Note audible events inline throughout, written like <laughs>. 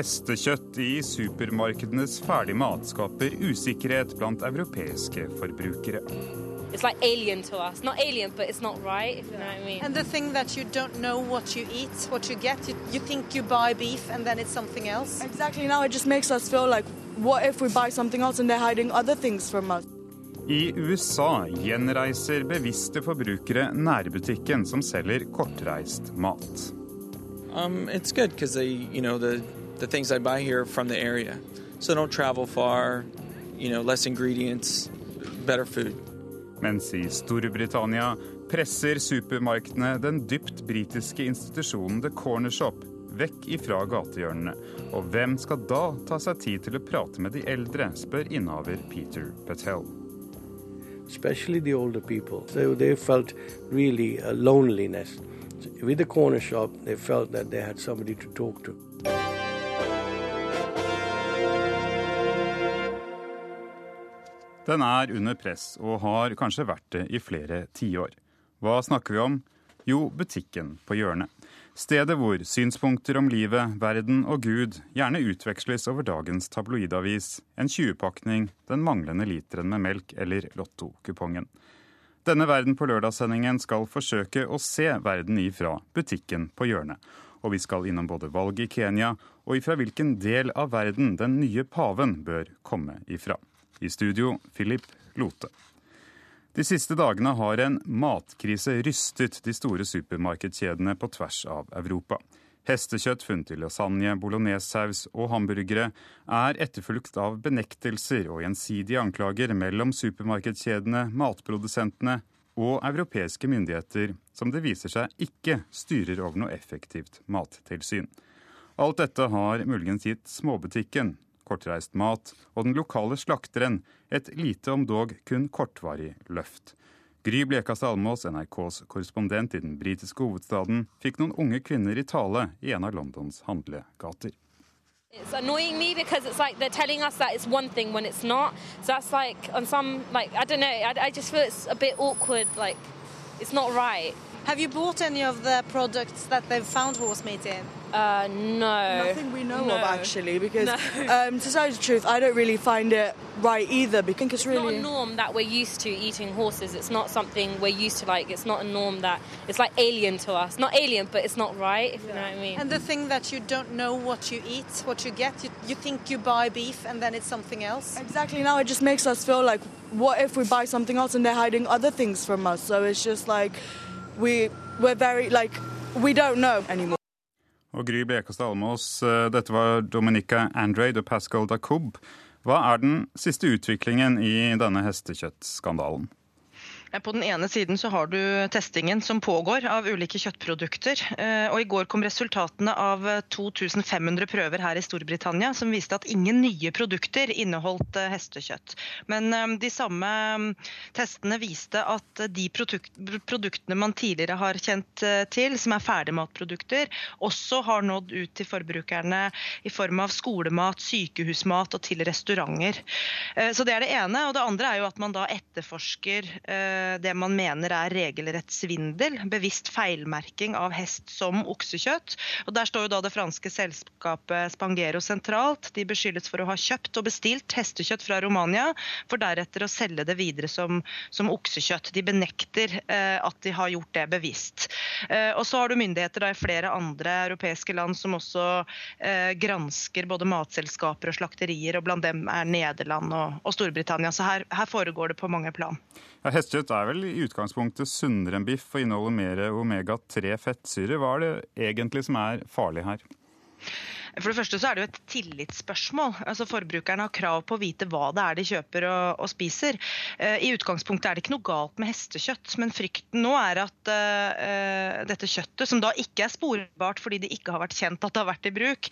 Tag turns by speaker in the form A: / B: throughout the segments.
A: Hestekjøtt i supermarkedenes ferdigmat skaper usikkerhet blant europeiske forbrukere.
B: It's like alien to us. Not alien, but it's not right, if you know what I mean.
C: And the thing that you don't know what you eat, what you get, you, you think you buy beef and then it's something else.
D: Exactly. Now it just makes us feel like, what if we buy something else and they're hiding other things from us?
A: I USA gjenreiser bevisste forbrukere nærbutikken som selger kortreist mat.
E: Um, it's good because they, you know, the the things I buy here from the area, so don't travel far. You know, less ingredients, better food.
A: Mens i Storbritannia presser supermarkedene den dypt britiske institusjonen The Corner Shop vekk ifra gatehjørnene. Og hvem skal da ta seg tid til å prate med de eldre, spør innehaver Peter Patel.
F: especially the older people. So they felt really a loneliness. With the corner shop, they felt that they had somebody to talk to.
A: Den er under press, og har kanskje vært det i flere tiår. Hva snakker vi om? Jo, butikken på hjørnet. Stedet hvor synspunkter om livet, verden og Gud gjerne utveksles over dagens tabloidavis, en 20-pakning, den manglende literen med melk eller lottokupongen. Denne Verden på lørdagssendingen skal forsøke å se verden ifra butikken på hjørnet. Og vi skal innom både valget i Kenya og ifra hvilken del av verden den nye paven bør komme ifra. I studio Philip Lote. De siste dagene har en matkrise rystet de store supermarkedskjedene på tvers av Europa. Hestekjøtt funnet i lasagne, bolognesaus og hamburgere er etterfulgt av benektelser og gjensidige anklager mellom supermarkedskjedene, matprodusentene og europeiske myndigheter, som det viser seg ikke styrer over noe effektivt mattilsyn. Alt dette har muligens gitt småbutikken kortreist mat og den lokale slakteren et lite, om dog kun kortvarig løft. Gry Blekastad Almås, NRKs korrespondent i den britiske hovedstaden, fikk noen unge kvinner i tale i en av Londons handlegater.
B: It's annoying me because it's like they're telling us that it's one thing when it's not. So that's like on some like I don't know. I, I just feel it's a bit awkward. Like it's not right.
C: Have you bought any of the products that they've found horse meat in?
B: Uh, no.
D: Nothing we know
B: No.
D: of actually, because
B: No. <laughs>
D: um, to tell you the truth, I don't really find it right either. Because I think it's
B: It's not a norm that we're used to eating horses. It's not something we're used to. Like it's not a norm that it's like alien to us. Not alien, but it's not right. If you know what I mean.
C: And the thing that you don't know what you eat, what you get, you, you think you buy beef and then it's something else.
D: Exactly. Now it just makes us feel like, what if we buy something else and they're hiding other things from us? So it's just like, we we're very like, we don't know anymore.
A: Og Gry Blekastad Almås, eh, dette var Dominica Andrade og Pascal Dacoub. Hva er den siste utviklingen i denne hestekjøttskandalen?
G: På den ene siden så har du testingen som pågår av ulike kjøttprodukter. Eh, Og I går kom resultatene av 2500 prøver her i Storbritannia som viste at ingen nye produkter inneholdt eh, hestekjøtt. Men eh, de samme mm, testene viste at de produktene man tidligere har kjent eh, til, som er ferdigmatprodukter, også har nådd ut til forbrukerne i form av skolemat, sykehusmat og til restauranter. Eh, Så Det er det ene. Og det andre er jo at man da etterforsker eh, det man mener er regelrett svindel. Bevisst feilmerking av hest som oksekjøtt. Og Der står jo da det franske selskapet Spangero sentralt. De beskyldes for å ha kjøpt og bestilt hestekjøtt fra Romania, for deretter å selge det videre som, som oksekjøtt. De benekter eh, at de har gjort det bevisst. Eh, og så har du myndigheter da i flere andre europeiske land som også eh, gransker både matselskaper og slakterier, og blant dem er Nederland og, og Storbritannia. Så her, her foregår det på mange plan.
A: Ja, Hestekjøtt er vel i utgangspunktet sunnere enn biff og inneholder mer omega-3 fettsyre. Hva er det egentlig som er farlig her?
G: For det første så er det jo et tillitsspørsmål. Altså Forbrukerne har krav på å vite hva det er de kjøper og, og spiser. Eh, I utgangspunktet er det ikke noe galt med hestekjøtt, men frykten nå er at uh, dette kjøttet, som da ikke er sporbart fordi det ikke har vært kjent at det har vært i bruk,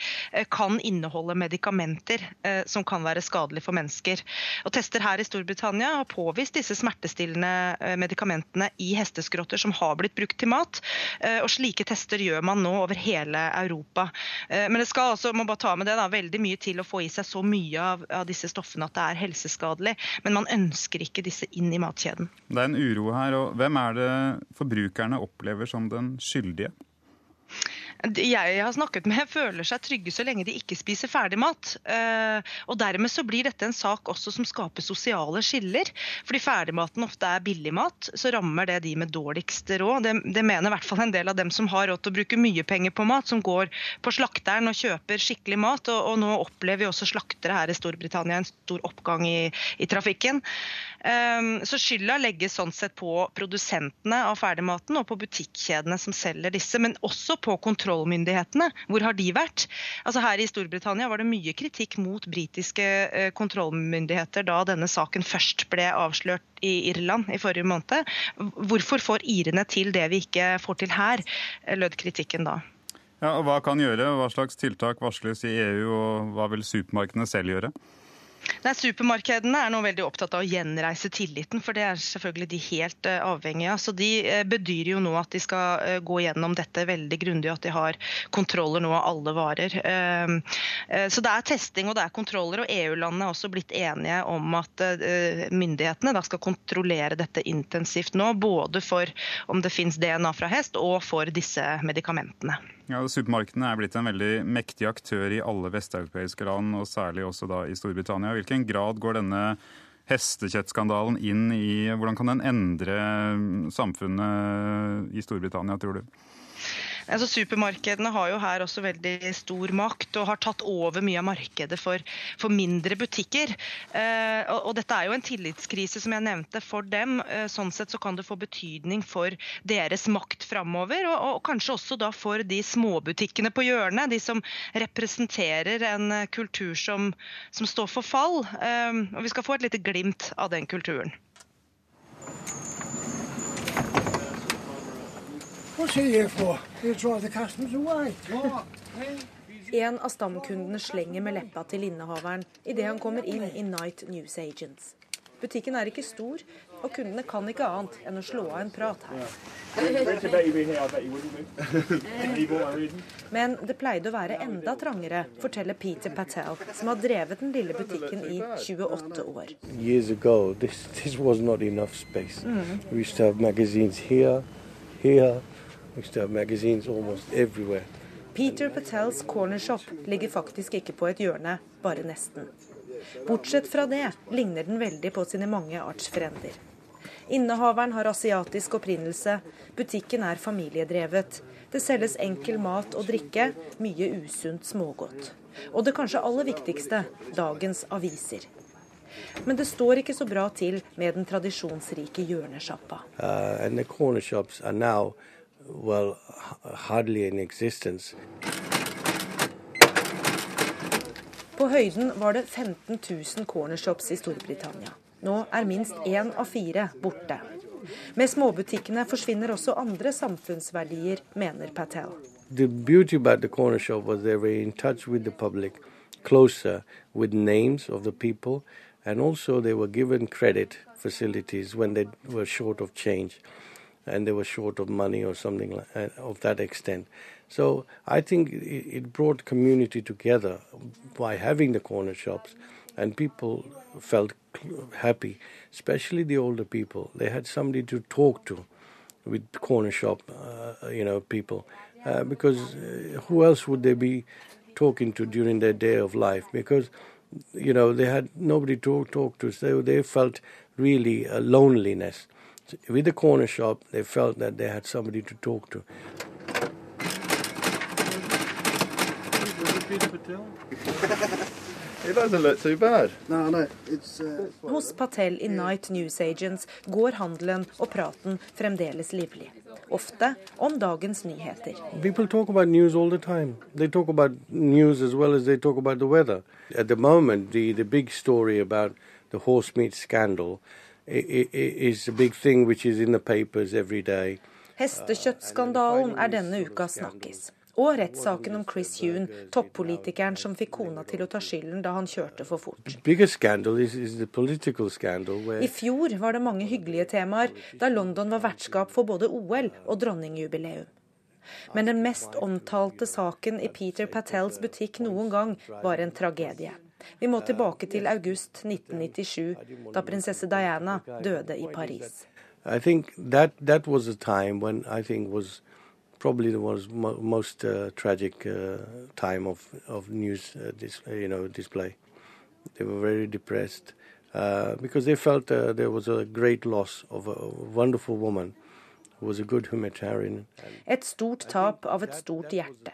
G: kan inneholde medikamenter uh, som kan være skadelige for mennesker. Og Tester her i Storbritannia har påvist disse smertestillende medikamentene i hesteskrotter som har blitt brukt til mat. Uh, og Slike tester gjør man nå over hele Europa. Men det skal også, må bare ta med det da, veldig mye til å få i seg så mye av, av disse stoffene at det er helseskadelig. Men man ønsker ikke disse inn i matkjeden.
A: Det er en uro her, og hvem er det forbrukerne opplever som den skyldige?
G: Jeg har snakket med, føler seg trygge så lenge de ikke spiser ferdigmat. mat. og dermed så blir dette en sak også som skaper sosiale skiller. Fordi ferdigmaten ofte er billigmat, så rammer det de med dårligst råd. Det, det mener i hvert fall en del av dem som har råd til å bruke mye penger på mat, som går på slakteren og kjøper skikkelig mat. Og, og nå opplever vi også slaktere her i Storbritannia en stor oppgang i, i trafikken. Ehm, så skylda legges sånn sett på produsentene av ferdigmaten og på butikkjedene som selger disse, men også på kontrollmyndighetene. Hvor har de vært? Altså Her i Storbritannia var det mye kritikk mot britiske eh, kontrollmyndigheter da denne saken først ble avslørt i Irland i forrige måned. Hvorfor får irene til det vi ikke får til her, lød kritikken da.
A: Ja, og Hva kan gjøre? Hva slags tiltak varsles i EU, og hva vil supermarkedene selv gjøre?
G: Nei, Supermarkedene er nå veldig opptatt av å gjenreise tilliten, for det er selvfølgelig de helt uh, avhengige av. Så De uh, bedyrer jo nå at de skal uh, gå gjennom dette veldig grundig, at de har kontroller nå av alle varer. Ehm, så Det er testing og det er kontroller, og EU-landene er også blitt enige om at myndighetene da skal kontrollere dette intensivt nå. Både for om det finnes DNA fra hest, og for disse medikamentene.
A: Ja, Supermarkedene er blitt en veldig mektig aktør i alle vesteuropeiske land, og særlig også da i Storbritannia. I hvilken grad går denne hestekjøttskandalen inn i Hvordan kan den endre samfunnet i Storbritannia, tror du?
G: Altså, supermarkedene har jo her også veldig stor makt og har tatt over mye av markedet for, for mindre butikker. Eh, og, og, Dette er jo en tillitskrise som jeg nevnte for dem. Eh, sånn sett så kan det få betydning for deres makt framover. Og, og, kanskje også da for de småbutikkene på hjørnet, de som representerer en kultur som, som står for fall. Eh, og Vi skal få et lite glimt av den kulturen.
H: En av stamkundene slenger med leppa til innehaveren idet han kommer inn i Night News Agents. Butikken er ikke stor, og kundene kan ikke annet enn å slå av en prat her. Men det pleide å være enda trangere, forteller Peter Patel, som har drevet den lille butikken i 28 år.
F: Ago, this, this mm. We used to have magazines almost everywhere.
H: Peter Patels Corner Shop ligger faktisk ikke på et hjørne, bare nesten. Bortsett fra det ligner den veldig på sine mange artsfrender. Innehaveren har asiatisk opprinnelse, butikken er familiedrevet. Det selges enkel mat og drikke, mye usunt smågodt. Og det kanskje aller viktigste dagens aviser. Men det står ikke så bra til med den tradisjonsrike hjørnesjappa.
F: Uh, well, hardly in existence.
H: På høyden var det 15 000 cornershops i Storbritannia. Nå er minst én av fire borte. Med småbutikkene forsvinner også andre samfunnsverdier, mener Patel.
F: The beauty about the corner shop was they were in touch with the public, closer with names of the people, and also they were given credit facilities when they were short of change and they were short of money or something like, uh, of that extent. So I think it brought community together by having the corner shops, and people felt happy, especially the older people. They had somebody to talk to with corner shop, uh, you know, people, uh, because uh, who else would they be talking to during their day of life? Because you know they had nobody to talk to, so they felt really a loneliness with the corner shop, they felt that they had somebody to talk to. <laughs>
H: It doesn't look too bad. No, no, it's, uh... Hos Patel i Night News Agents går handelen og praten fremdeles livlig. Ofte om dagens nyheter.
F: People talk about news all the time. They talk about news as well as they talk about the weather. At the moment, the, the big story about the horse meat scandal is a big thing which is in the papers every day.
H: Hestekjøttskandalen er denne ukas snakkis. Og rettssaken om Chris Huhn, toppolitikeren som fikk kona til å ta skylden da han kjørte for fort. I fjor var det mange hyggelige temaer, da London var vertskap for både OL og dronningjubileum. Men den mest omtalte saken i Peter Patels butikk noen gang var en tragedie. Vi må tilbake til august 1997, da prinsesse Diana døde i Paris. I think that that was a time when I think was
F: probably the most, mo most uh, tragic uh, time of of news uh, dis you know display. They were very depressed uh, because they felt uh, there was a great loss of a wonderful woman
H: Et stort tap av et stort hjerte,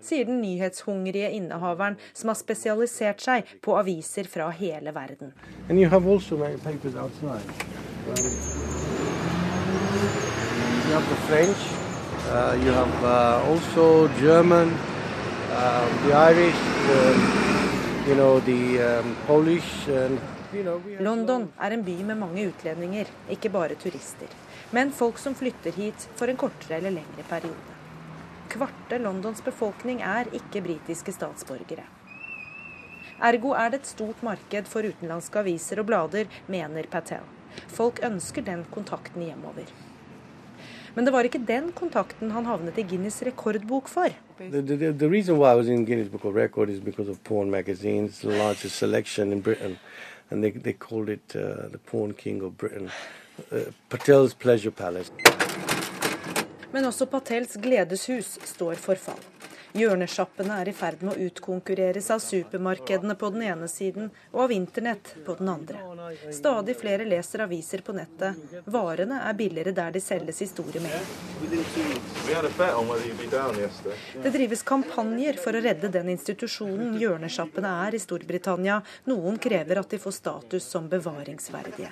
H: sier den nyhetshungrige innehaveren som har spesialisert seg på aviser fra hele verden.
F: And you have also many papers outside. Um, you have the French, uh, you have uh, also German, uh, the Irish, the, you know, the um, Polish. And, you know,
H: London er en by med mange utlendinger, ikke bare turister. Men folk som flytter hit for en kortere eller lengre periode. Kvarte Londons befolkning er ikke britiske statsborgere. Ergo er det et stort marked for utenlandske aviser og blader, mener Patel. Folk ønsker den kontakten hjemover. Men det var ikke den kontakten han havnet i Guinness rekordbok for.
F: The, the, the reason I Guinness Book of Record is because of porn magazines, the largest selection in Britain, and they, they called it uh, the Porn King of Britain. Patel's Pleasure Palace.
H: Men også Patels gledeshus står for fall. Hjørnesjappene er i ferd med å utkonkurreres av supermarkedene på den ene siden og av internett på den andre. Stadig flere leser aviser på nettet. Varene er billigere der de selges i store mengder. Det drives kampanjer for å redde den institusjonen hjørnesjappene er i Storbritannia. Noen krever at de får status som bevaringsverdige.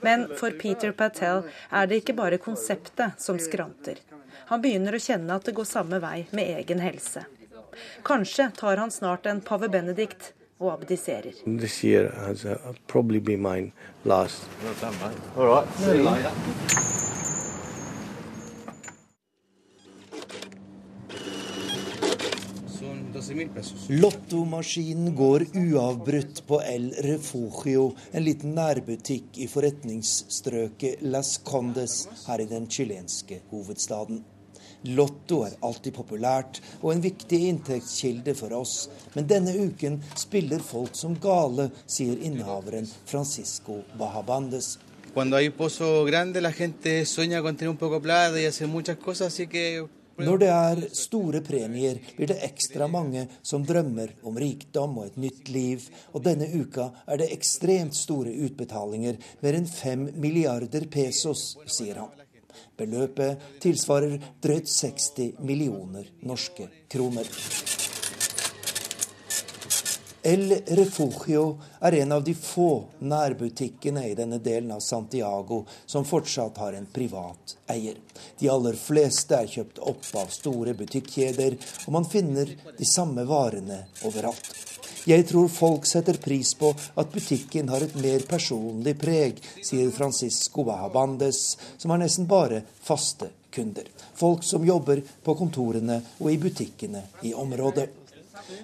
H: Men for Peter Patel er det ikke bare konseptet som skranter. Han begynner å kjenne at det går samme vei med egen helse. Kanskje tar han snart en pave Benedikt og abdiserer.
F: Year min uh, probably been mine last.
I: Lottomaskinen går uavbrutt på El Refugio, en liten nærbutikk i forretningsstrøket Las Condes her i den chilenske hovedstaden. Lotto er alltid populært og en viktig inntektskilde for oss, men denne uken spiller folk som gale, sier innehaveren Francisco Bahabandes.
J: Cuando hay un pozo grande, la gente sueña con tener un poco plata y hacer muchas cosas, así que
I: Når det er store premier, blir det ekstra mange som drømmer om rikdom og et nytt liv, og denne uka er det ekstremt store utbetalinger, mer enn fem milliarder pesos, sier han. Beløpet tilsvarer drøyt 60 millioner norske kroner. El Refugio er en av de få nærbutikkene i denne delen av Santiago som fortsatt har en privat eier. De aller fleste er kjøpt opp av store butikkjeder, og man finner de samme varene overalt. Jeg tror folk setter pris på at butikken har et mer personlig preg, sier Francisco Bahabandes, som har nesten bare faste kunder. Folk som jobber på kontorene og i butikkene i området.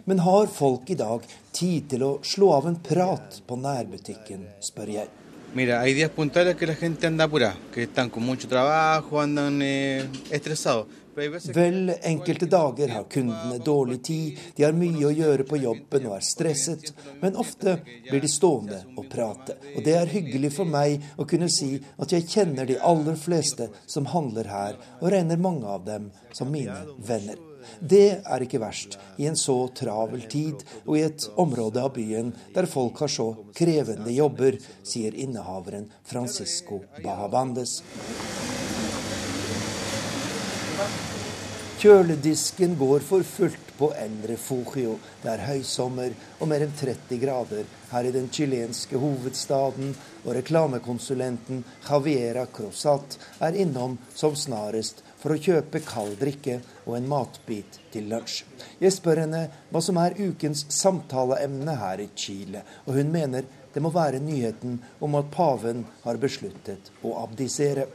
I: Men har folk i dag tid til å slå av en prat på nærbutikken, spør jeg.
J: Mira, hay días puntuales que la gente anda apurada, que están con mucho trabajo, andan eh, estresados.
I: Vel, enkelte dager har kundene dårlig tid, de har mye å gjøre på jobben og er stresset, men ofte blir de stående og prate. Og det er hyggelig for meg å kunne si at jeg kjenner de aller fleste som handler her, og regner mange av dem som mine venner. Det er ikke verst i en så travel tid og i et område av byen der folk har så krevende jobber, sier innehaveren Francisco Bahabandes. Kjøledisken går for fullt på El Refugio. Det er høysommer og mer enn 30 grader her i den chilenske hovedstaden, og reklamekonsulenten Javiera Crosat er innom som snarest for å kjøpe kald drikke og en matbit til lunsj. Jeg spør henne hva som er ukens samtaleemne her i Chile, og hun mener det må være nyheten om at paven har besluttet å abdisere.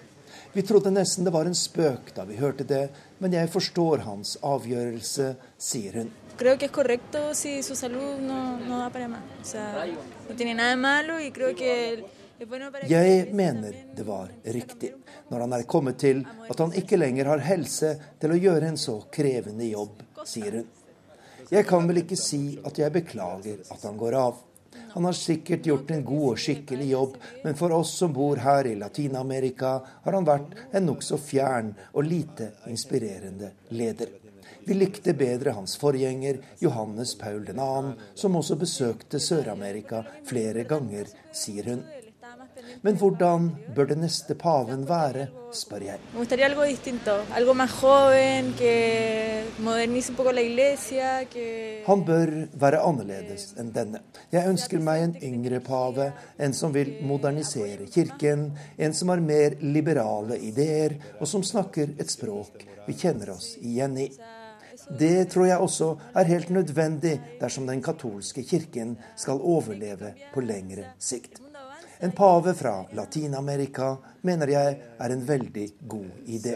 I: Vi trodde nesten det var en spøk da vi hørte det, men jeg forstår hans avgjørelse, sier hun.
K: Creo que es correcto si su salud no, no da para más. O sea, no tiene nada de malo y creo que
I: Jeg mener det var riktig, når han er kommet til at han ikke lenger har helse til å gjøre en så krevende jobb, sier hun. Jeg kan vel ikke si at jeg beklager at han går av. Han har sikkert gjort en god og skikkelig jobb, men for oss som bor her i Latin-Amerika, har han vært en nokså fjern og lite inspirerende leder. Vi likte bedre hans forgjenger, Johannes Paul 2., som også besøkte Sør-Amerika flere ganger, sier hun. Men hvordan bør den neste paven være, spør jeg. Han bør være annerledes enn denne. Jeg ønsker meg en yngre pave, en som vil modernisere kirken, en som har mer liberale ideer, og som snakker et språk vi kjenner oss igjen i. Det tror jeg også er helt nødvendig dersom den katolske kirken skal overleve på lengre sikt. En pave fra Latin-Amerika mener jeg er en veldig god idé.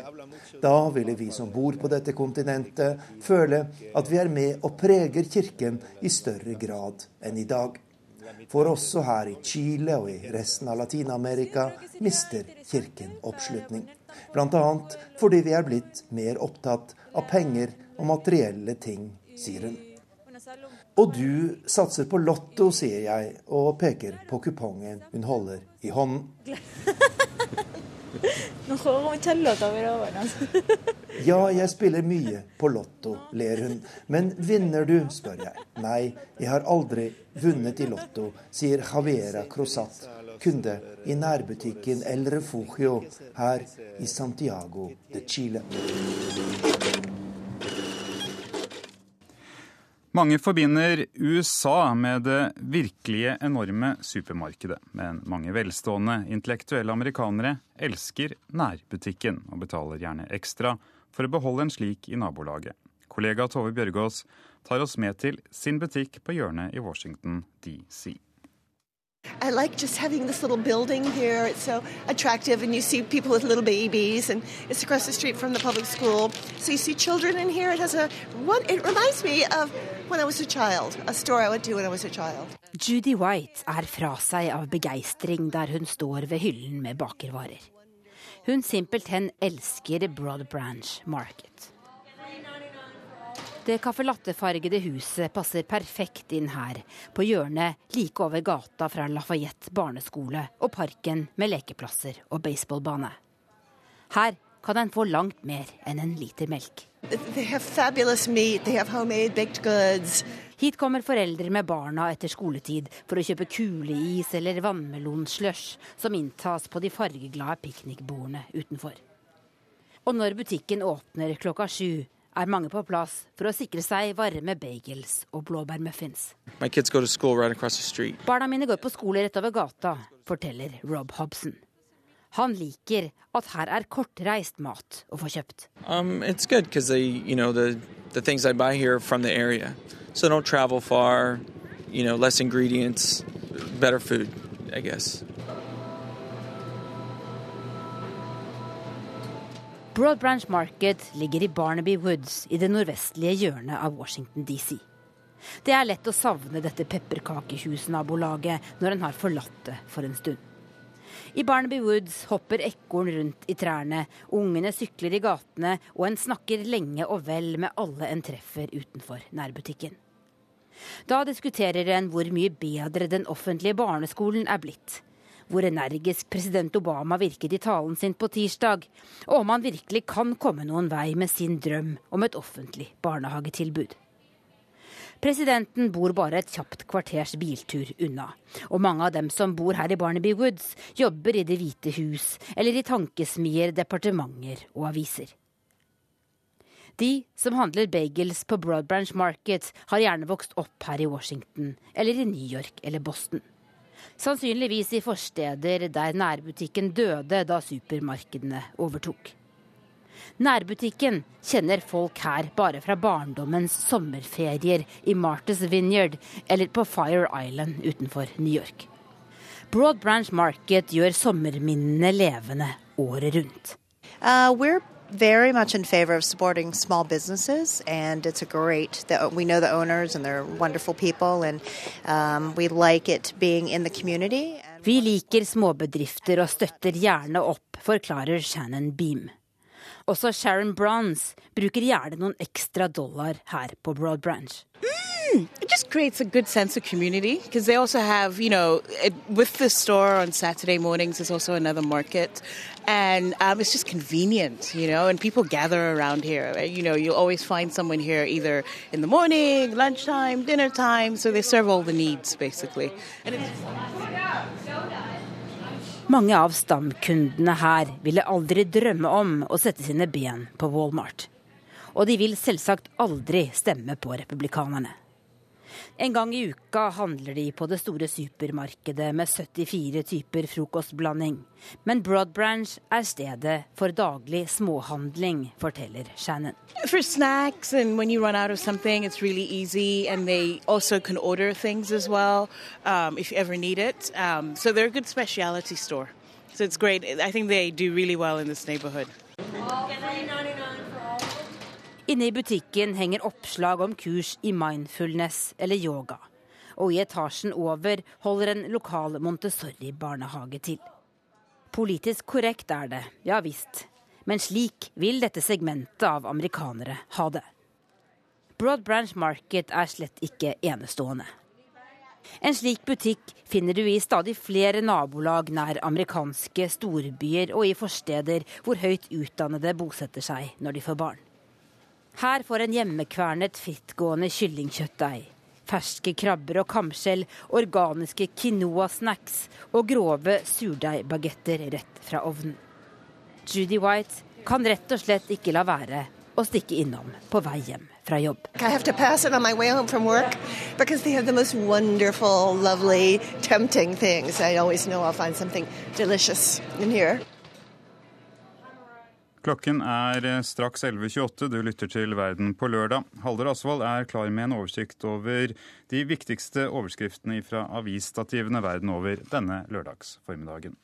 I: Da ville vi som bor på dette kontinentet, føle at vi er med og preger kirken i større grad enn i dag. For også her i Chile og i resten av Latin-Amerika mister kirken oppslutning. Bl.a. fordi vi er blitt mer opptatt av penger og materielle ting, sier hun. Og du satser på Lotto, sier jeg, og peker på kupongen hun holder i hånden. <laughs> <laughs> Ja, jeg spiller mye på Lotto, ler hun. Men vinner du, spør jeg. Nei, jeg har aldri vunnet i Lotto, sier Javiera Crosat, kunde i nærbutikken El Refugio her i Santiago de Chile.
A: Mange forbinder USA med det virkelige enorme supermarkedet. Men mange velstående intellektuelle amerikanere elsker nærbutikken, og betaler gjerne ekstra for å beholde en slik i nabolaget. Kollega Tove Bjørgaas tar oss med til sin butikk på hjørnet i Washington DC.
L: I like just having this little building here. It's so attractive, and you see people with little babies, and it's across the street from the public school. So you see children in here. It has a what? It reminds me of when I was a child, a store I went to when I was a child.
M: Judy White er fra seg av begeistring der hun står ved hyllen med bakervarer. Hun simpelthen elsker Broad Branch Market. Det kaffelattefargede huset passer perfekt inn her, på hjørnet like over gata fra Lafayette barneskole og parken med lekeplasser og baseballbane. Her kan en få langt mer enn en liter melk. Hit kommer foreldre med barna etter skoletid for å kjøpe kuleis eller vannmelonslush som inntas på de fargeglade piknikbordene utenfor. Og når butikken åpner klokka sju, er mange på plass for å sikre seg varme bagels og blåbærmuffins.
E: Right
M: Barna mine går på skole rett over gata, forteller Rob Hobson. Han liker at her er kortreist mat å få kjøpt.
E: Um, it's good because they, you know, the the things I buy here from the area, so don't travel far. You know, less ingredients, better food, I guess.
M: Broad Branch Market ligger i Barnaby Woods i det nordvestlige hjørnet av Washington DC. Det er lett å savne dette pepperkakehusnabolaget når en har forlatt det for en stund. I Barnaby Woods hopper ekorn rundt i trærne, ungene sykler i gatene, og en snakker lenge og vel med alle en treffer utenfor nærbutikken. Da diskuterer en hvor mye bedre den offentlige barneskolen er blitt hvor energisk president Obama virket i talen sin på tirsdag, og om han virkelig kan komme noen vei med sin drøm om et offentlig barnehagetilbud. Presidenten bor bare et kjapt kvarters biltur unna, og mange av dem som bor her i Barnaby Woods, jobber i Det hvite hus eller i tankesmier, departementer og aviser. De som handler bagels på Broad Branch Market, har gjerne vokst opp her i Washington eller i New York eller Boston. Sannsynligvis i forsteder der nærbutikken døde da supermarkedene overtok. Nærbutikken kjenner folk her bare fra barndommens sommerferier i Martha's Vineyard eller på Fire Island utenfor New York. Broad Branch Market gjør sommerminnene levende året rundt.
N: Uh, we're very much in favor of supporting small businesses, and it's a great. The, we know the owners, and they're wonderful people, and um, we like it being in the community.
M: Vi liker småbedrifter og støtter gjerne opp, forklarer Shannon Beam. Også Sharon Bronze bruker gjerne noen ekstra dollar her på Broad Branch.
L: Mm,
O: it just creates a good sense of community because they also have, you know, it, with the store on Saturday mornings, there's also another market. And um, it's just convenient, you know, and people gather around here. You know, you'll always find someone here either in the morning, lunchtime, dinner time. So they serve all the needs, basically.
M: Mange av stamkundene her ville aldri drømme om å sette sine ben på Walmart. Og de vil selvsagt aldri stemme på republikanerne. En gang i uka handler de på det store supermarkedet med 74 typer frokostblanding. Men Broad Branch er stedet for daglig småhandling, forteller Shannon.
O: For snacks and when you run out of something, it's really easy. And they also can order things as well um, if you ever need it. Um, so they're a good specialty store. So it's great. I think they do really well in this neighborhood.
M: Inne i butikken henger oppslag om kurs i mindfulness eller yoga. Og i etasjen over holder en lokal Montessori-barnehage til. Politisk korrekt er det, ja visst. Men slik vil dette segmentet av amerikanere ha det. Broad Branch Market er slett ikke enestående. En slik butikk finner du i stadig flere nabolag nær amerikanske storbyer og i forsteder hvor høyt utdannede bosetter seg når de får barn. Her får en hjemmekvernet frittgående kyllingkjøttdeig, ferske krabber og kamskjell, organiske quinoa-snacks og grove surdeigbagetter rett fra ovnen. Judy White kan rett og slett ikke la være å stikke innom på vei hjem fra jobb.
L: I have to
A: Klokken er eh, straks 11.28. Du lytter til Verden på lørdag. Halder Asvold er klar med en oversikt over de viktigste overskriftene fra avisstativene verden over denne lørdagsformiddagen.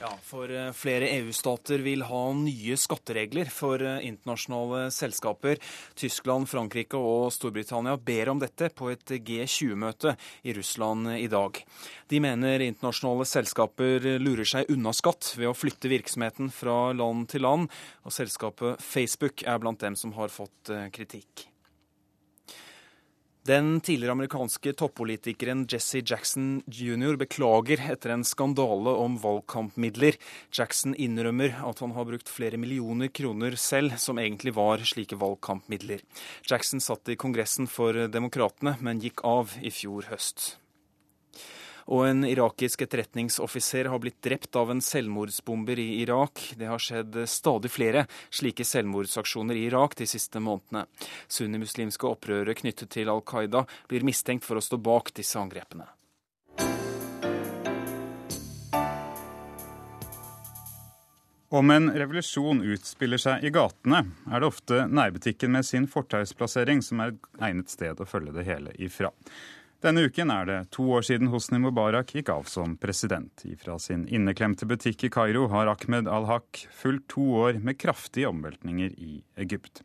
P: Ja, for eh, flere EU-stater vil ha nye skatteregler for eh, internasjonale selskaper. Tyskland, Frankrike og Storbritannia ber om dette på et G20-møte i Russland i dag. De mener internasjonale selskaper lurer seg unna skatt ved å flytte virksomheten fra land til land, og selskapet Facebook er blant dem som har fått eh, kritikk. Den tidligere amerikanske toppolitikeren Jesse Jackson jr. beklager etter en skandale om valgkampmidler. Jackson innrømmer at han har brukt flere millioner kroner selv, som egentlig var slike valgkampmidler. Jackson satt i Kongressen for Demokratene, men gikk av i fjor høst. Og en irakisk etterretningsoffiser har blitt drept av en selvmordsbomber i Irak. Det har skjedd stadig flere slike selvmordsaksjoner i Irak de siste månedene. Sunnimuslimske opprørere knyttet til Al Qaida blir mistenkt for å stå bak disse angrepene.
A: Om en revolusjon utspiller seg i gatene, er det ofte nærbutikken med sin fortausplassering som er et egnet sted å følge det hele ifra. Denne uken er det to år siden Hosni Mubarak gikk av som president. Fra sin inneklemte butikk i Kairo har Ahmed al-Haq fulgt to år med kraftige omveltninger i Egypt.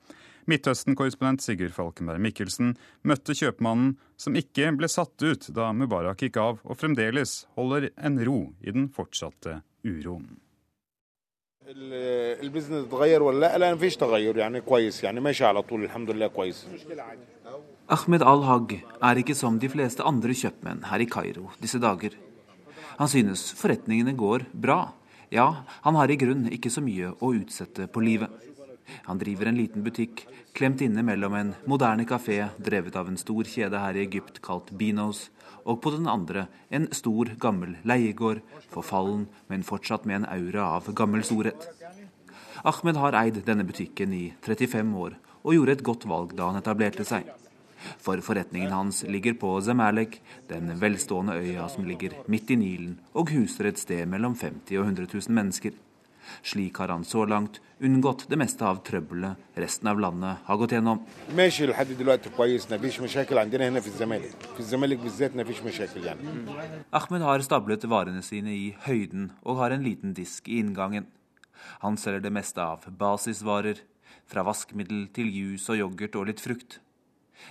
A: Midtøsten-korrespondent Sigurd Falkenberg Mikkelsen møtte kjøpmannen som ikke ble satt ut da Mubarak gikk av, og fremdeles holder en ro i den fortsatte uroen.
Q: البزنس تغير ولا لا لا مفيش تغير يعني كويس يعني ماشي على طول الحمد لله كويس
R: Ahmed al-Hag er ikke som de fleste andre kjøpmenn her i Kairo disse dager. Han synes forretningene går bra. Ja, han har i grunn ikke så mye å utsette på livet. Han driver en liten butikk klemt inne mellom en moderne kafé drevet av en stor kjede her i Egypt kalt Binos, og på den andre en stor, gammel leiegård, forfallen, men fortsatt med en aura av gammel storhet. Ahmed har eid denne butikken i 35 år, og gjorde et godt valg da han etablerte seg. For forretningen hans ligger på Zemalek, den velstående øya som ligger midt i Nilen og huser et sted mellom 50 og 100 000 mennesker. Slik har han så langt unngått det meste av trøbbelet resten av landet har gått gjennom. Ahmed har stablet varene sine i høyden og har en liten disk i inngangen. Han selger det meste av basisvarer, fra vaskemiddel til juice og yoghurt og litt frukt.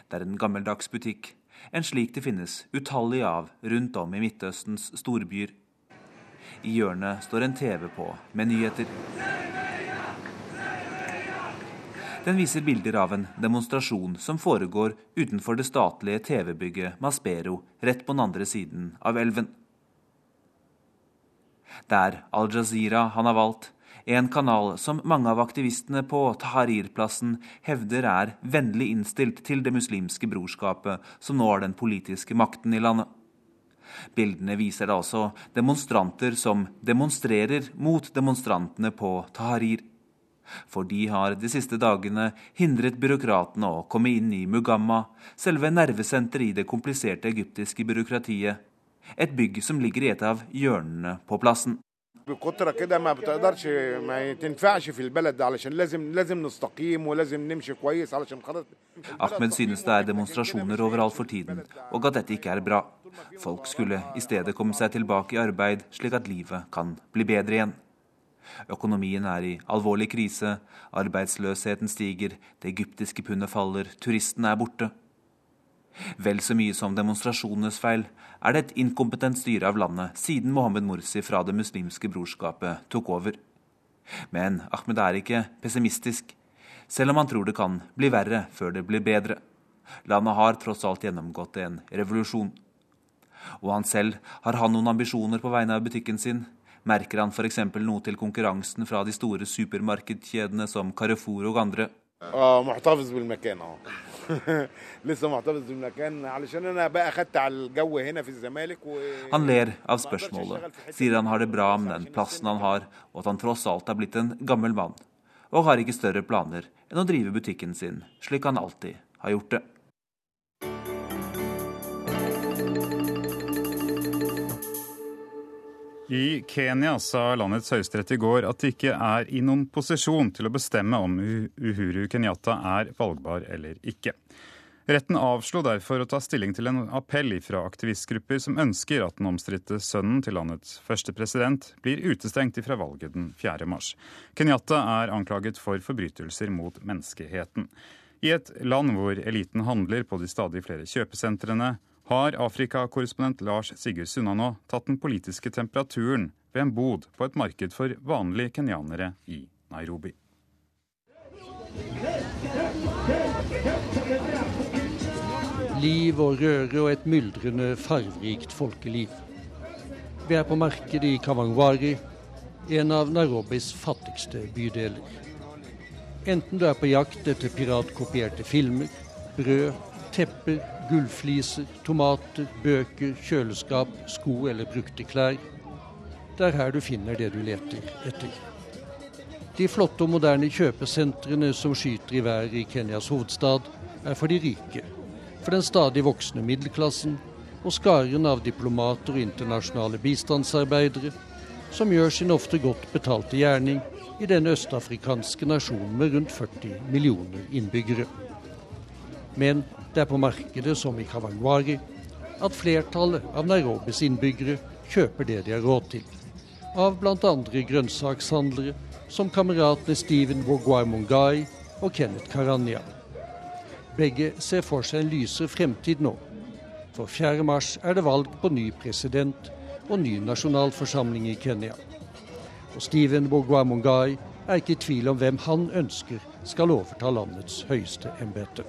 R: Det er en gammeldags butikk, en slik det finnes utallige av rundt om i Midtøstens storbyer. I hjørnet står en TV på med nyheter. Den viser bilder av en demonstrasjon som foregår utenfor det statlige TV-bygget Maspero, rett på den andre siden av elven. Det er Al Jazeera han har valgt, en kanal som mange av aktivistene på Tahrir-plassen hevder er vennlig innstilt til det muslimske brorskapet, som nå har den politiske makten i landet. Bildene viser da også demonstranter som demonstrerer mot demonstrantene på Tahrir. For de har de siste dagene hindret byråkratene å komme inn i Mugamma, selve nervesenteret i det kompliserte egyptiske byråkratiet. Et bygg som ligger i et av hjørnene på plassen.
Q: بكترة كده ما بتقدرش ما تنفعش في البلد علشان لازم لازم نستقيم ولازم نمشي كويس علشان خلاص
R: Ahmed synes det er demonstrasjoner overalt for tiden, og at dette ikke er bra. Folk skulle i stedet komme seg tilbake i arbeid, slik at livet kan bli bedre igjen. Økonomien er i alvorlig krise, arbeidsløsheten stiger, det egyptiske pundet faller, turistene er borte. Vel så mye som demonstrasjonenes feil er det et inkompetent styre av landet siden Mohammed Mursi fra Det muslimske brorskapet tok over. Men Ahmed er ikke pessimistisk, selv om han tror det kan bli verre før det blir bedre. Landet har tross alt gjennomgått en revolusjon. Og han selv, har han noen ambisjoner på vegne av butikken sin? Merker han f.eks. noe til konkurransen fra de store supermarkedkjedene som Carrefour og andre?
Q: اه محتفظ بالمكان اه <laughs> لسه محتفظ بالمكان علشان انا بقى خدت على الجو هنا في الزمالك و
R: Han ler av spørsmålet, sier han har det bra med den plassen han har, og at han tross alt er blitt en gammel mann, og har ikke større planer enn å drive butikken sin slik han alltid har gjort det.
A: I Kenya sa landets høyesterett i går at de ikke er i noen posisjon til å bestemme om Uhuru Kenyatta er valgbar eller ikke. Retten avslo derfor å ta stilling til en appell fra aktivistgrupper som ønsker at den omstridte sønnen til landets første president blir utestengt fra valget den 4. mars. Kenyatta er anklaget for forbrytelser mot menneskeheten. I et land hvor eliten handler på de stadig flere kjøpesentrene, har Afrikakorrespondent Lars Sigurd Sunnanå tatt den politiske temperaturen ved en bod på et marked for vanlige kenyanere i Nairobi.
S: Liv og røre og et myldrende, farverikt folkeliv. Vi er på markedet i Kawangwari, en av Nairobis fattigste bydeler. Enten du er på jakt etter piratkopierte filmer, brød, tepper, gullfliser, tomater, bøker, kjøleskap, sko eller brukte klær. Det er her du finner det du leter etter. De flotte og moderne kjøpesentrene som skyter i været i Kenyas hovedstad, er for de rike, for den stadig voksende middelklassen og skaren av diplomater og internasjonale bistandsarbeidere, som gjør sin ofte godt betalte gjerning i den østafrikanske nasjonen med rundt 40 millioner innbyggere. Men det er på markedet som i Kawangwari at flertallet av Nairobis innbyggere kjøper det de har råd til. Av bl.a. grønnsakshandlere som kameratene Steven Wogwai og Kenneth Karanya. Begge ser for seg en lysere fremtid nå. For 4. mars er det valg på ny president og ny nasjonalforsamling i Kenya. Og Steven Wogwai er ikke i tvil om hvem han ønsker skal overta landets høyeste embete.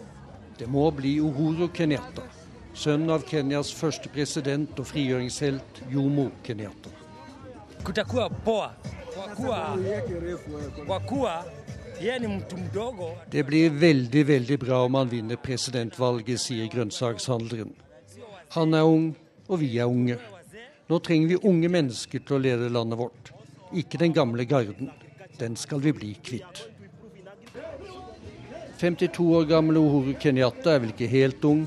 S: Det må bli Uhuru Kenyatta, sønn av Kenyas første president og frigjøringshelt Jomo Kenyatta. Det blir veldig, veldig bra om han vinner presidentvalget, sier grønnsakshandleren. Han er ung, og vi er unge. Nå trenger vi unge mennesker til å lede landet vårt, ikke den gamle garden. Den skal vi bli kvitt. 52 år gamle Uhuru Kenyatta er vel ikke helt ung,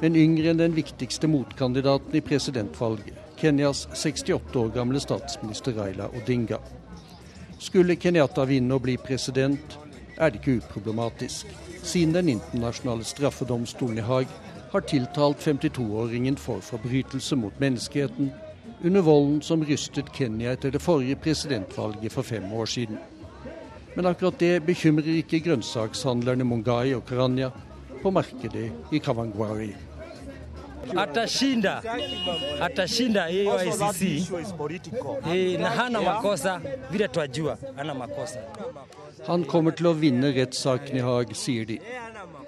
S: men yngre enn den viktigste motkandidaten i presidentvalget, Kenyas 68 år gamle statsminister Raila Odinga. Skulle Kenyatta vinne og bli president, er det ikke uproblematisk, siden den internasjonale straffedomstolen i Haag har tiltalt 52-åringen for forbrytelse mot menneskeheten under volden som rystet Kenya etter det forrige presidentvalget for fem år siden. Men akkurat det bekymrer ikke grønnsakshandlerne Mungai og Karanya på markedet i Kavangwari.
T: atashinda atashinda hiyo ICC Eh, na hana makosa vile twajua hana makosa
S: Han kommer til å vinne rettssaken i Haag, sier de.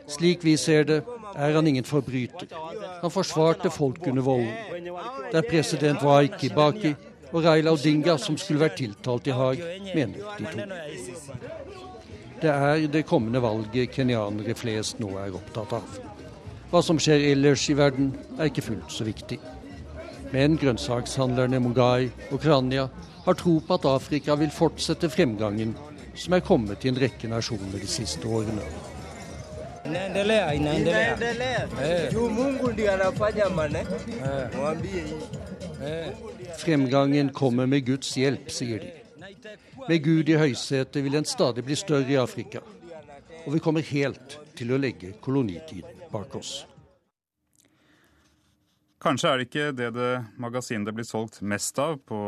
S: Slik vi ser det, er han ingen forbryter. Han forsvarte folk under volden. Det er president Waiki Kibaki og Raila Odinga som skulle vært tiltalt i Haag, mener de to. Det er det kommende valget kenyanere flest nå er opptatt av. Hva som skjer ellers i verden, er ikke fullt så viktig. Men grønnsakshandlerne Mungai og Krania har tro på at Afrika vil fortsette fremgangen som er kommet i en rekke nasjoner de siste årene.
T: inaendelea inaendelea Eh.
U: juu Mungu ndiye anafanya mane, mwambie hii.
S: Fremgangen kommer med Guds hjelp, sier de. Med Gud i høysetet vil en stadig bli større i Afrika. Og vi kommer helt til å legge kolonitiden bak oss.
A: Kanskje er det ikke det, det magasinet det blir solgt mest av på,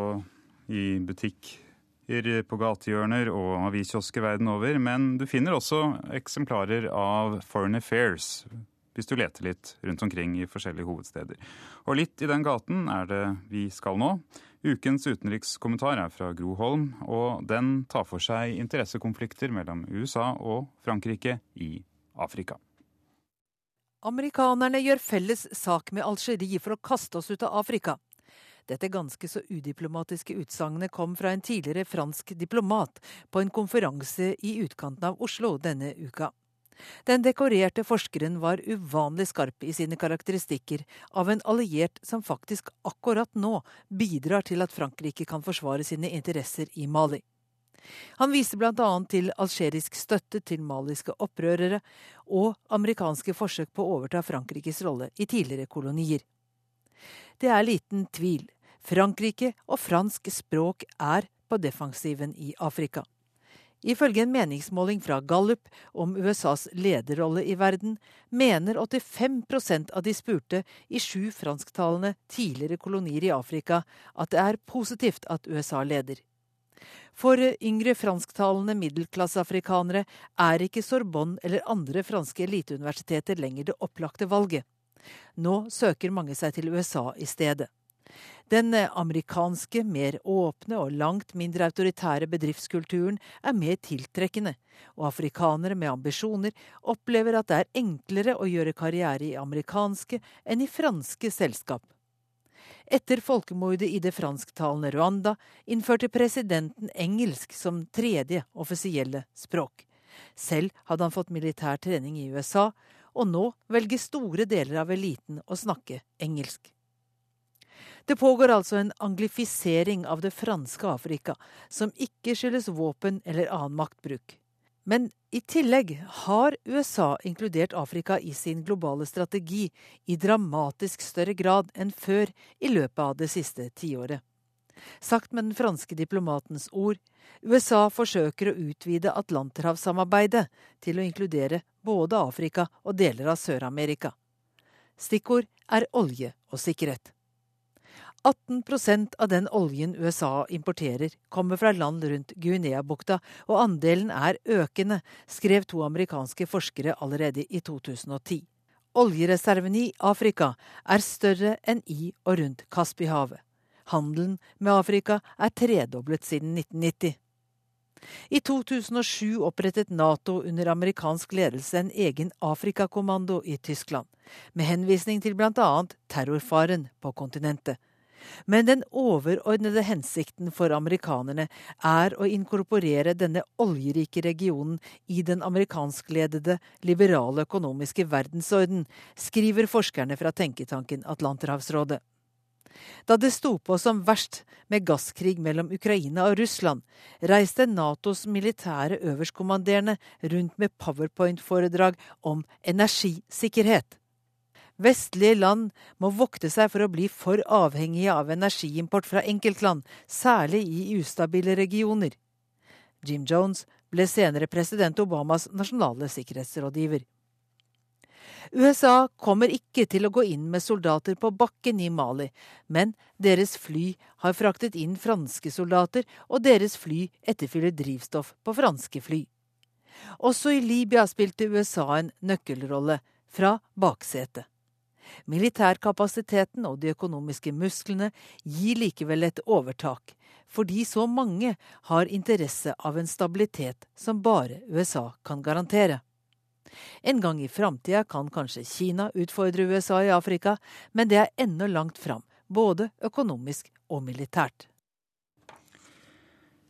A: i butikker på gatehjørner og aviskiosker verden over, men du finner også eksemplarer av Foreign Affairs hvis du leter litt rundt omkring i forskjellige hovedsteder. Og litt i den gaten er det vi skal nå. Ukens utenrikskommentar er fra Gro Holm, og den tar for seg interessekonflikter mellom USA og Frankrike i Afrika.
V: Amerikanerne gjør felles sak med Algerie for å kaste oss ut av Afrika. Dette ganske så udiplomatiske utsagnet kom fra en tidligere fransk diplomat på en konferanse i utkanten av Oslo denne uka. Den dekorerte forskeren var uvanlig skarp i sine karakteristikker av en alliert som faktisk akkurat nå bidrar til at Frankrike kan forsvare sine interesser i Mali. Han viste bl.a. til algerisk støtte til maliske opprørere og amerikanske forsøk på å overta Frankrikes rolle i tidligere kolonier. Det er liten tvil. Frankrike og fransk språk er på defensiven i Afrika. Ifølge en meningsmåling fra Gallup om USAs lederrolle i verden, mener 85% av de spurte i sju fransktalende tidligere kolonier i Afrika at det er positivt at USA leder. For yngre fransktalende middelklasseafrikanere er ikke Sorbonne eller andre franske eliteuniversiteter lenger det opplagte valget. Nå søker mange seg til USA i stedet. Den amerikanske, mer åpne og langt mindre autoritære bedriftskulturen er mer tiltrekkende, og afrikanere med ambisjoner opplever at det er enklere å gjøre karriere i amerikanske enn i franske selskap. Etter folkemordet i det fransktalende Rwanda innførte presidenten engelsk som tredje offisielle språk. Selv hadde han fått militær trening i USA, og nå velger store deler av eliten å snakke engelsk. Det pågår altså en anglifisering av det franske Afrika, som ikke skyldes våpen eller annen maktbruk. Men i tillegg har USA inkludert Afrika i sin globale strategi i dramatisk større grad enn før i løpet av det siste tiåret. Sagt med den franske diplomatens ord, USA forsøker å utvide Atlanterhavssamarbeidet til å inkludere både Afrika og deler av Sør-Amerika. Stikkord er olje og sikkerhet. 18% av den oljen USA importerer, kommer fra land rundt Guinea-bukta, og andelen er økende, skrev to amerikanske forskere allerede i 2010. Oljereserven i Afrika er større enn i og rundt Kaspihavet. Handelen med Afrika er tredoblet siden 1990. I 2007 opprettet Nato under amerikansk ledelse en egen Afrikakommando i Tyskland, med henvisning til bl.a. terrorfaren på kontinentet. Men den overordnede hensikten for amerikanerne er å inkorporere denne oljerike regionen i den amerikanskledede liberale økonomiske verdensorden, skriver forskerne fra tenketanken Atlanterhavsrådet. Da det sto på som verst med gasskrig mellom Ukraina og Russland, reiste Natos militære øverstkommanderende rundt med powerpoint-foredrag om energisikkerhet. Vestlige land må vokte seg for å bli for avhengige av energiimport fra enkeltland, særlig i ustabile regioner. Jim Jones ble senere president Obamas nasjonale sikkerhetsrådgiver. USA kommer ikke til å gå inn med soldater på bakken i Mali, men deres fly har fraktet inn franske soldater, og deres fly etterfyller drivstoff på franske fly. Også i Libya spilte USA en nøkkelrolle, fra baksetet. Militærkapasiteten og de økonomiske musklene gir likevel et overtak, fordi så mange har interesse av en stabilitet som bare USA kan garantere. En gang i framtida kan kanskje Kina utfordre USA i Afrika, men det er ennå langt fram, både økonomisk og militært.